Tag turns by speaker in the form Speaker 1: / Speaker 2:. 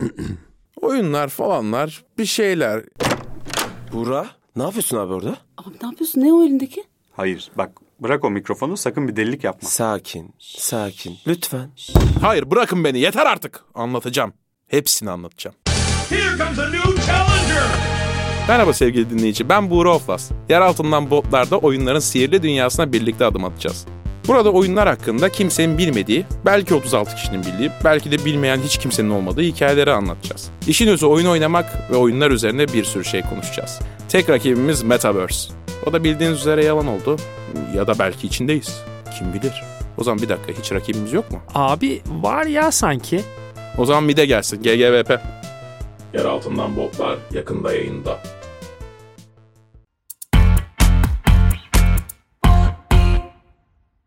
Speaker 1: Oyunlar falanlar bir şeyler.
Speaker 2: Buğra ne yapıyorsun abi orada?
Speaker 3: Abi ne yapıyorsun? Ne o elindeki?
Speaker 4: Hayır bak bırak o mikrofonu sakın bir delilik yapma.
Speaker 2: Sakin, sakin. Lütfen.
Speaker 1: Hayır bırakın beni yeter artık. Anlatacağım. Hepsini anlatacağım.
Speaker 5: Here comes a new challenger!
Speaker 1: Merhaba sevgili dinleyici ben Buğra Oflas. Yer altından botlarda oyunların sihirli dünyasına birlikte adım atacağız. Burada oyunlar hakkında kimsenin bilmediği, belki 36 kişinin bildiği, belki de bilmeyen hiç kimsenin olmadığı hikayeleri anlatacağız. İşin özü oyun oynamak ve oyunlar üzerine bir sürü şey konuşacağız. Tek rakibimiz Metaverse. O da bildiğiniz üzere yalan oldu. Ya da belki içindeyiz. Kim bilir. O zaman bir dakika hiç rakibimiz yok mu?
Speaker 6: Abi var ya sanki.
Speaker 1: O zaman bir de gelsin GGVP. Yer altından botlar yakında yayında.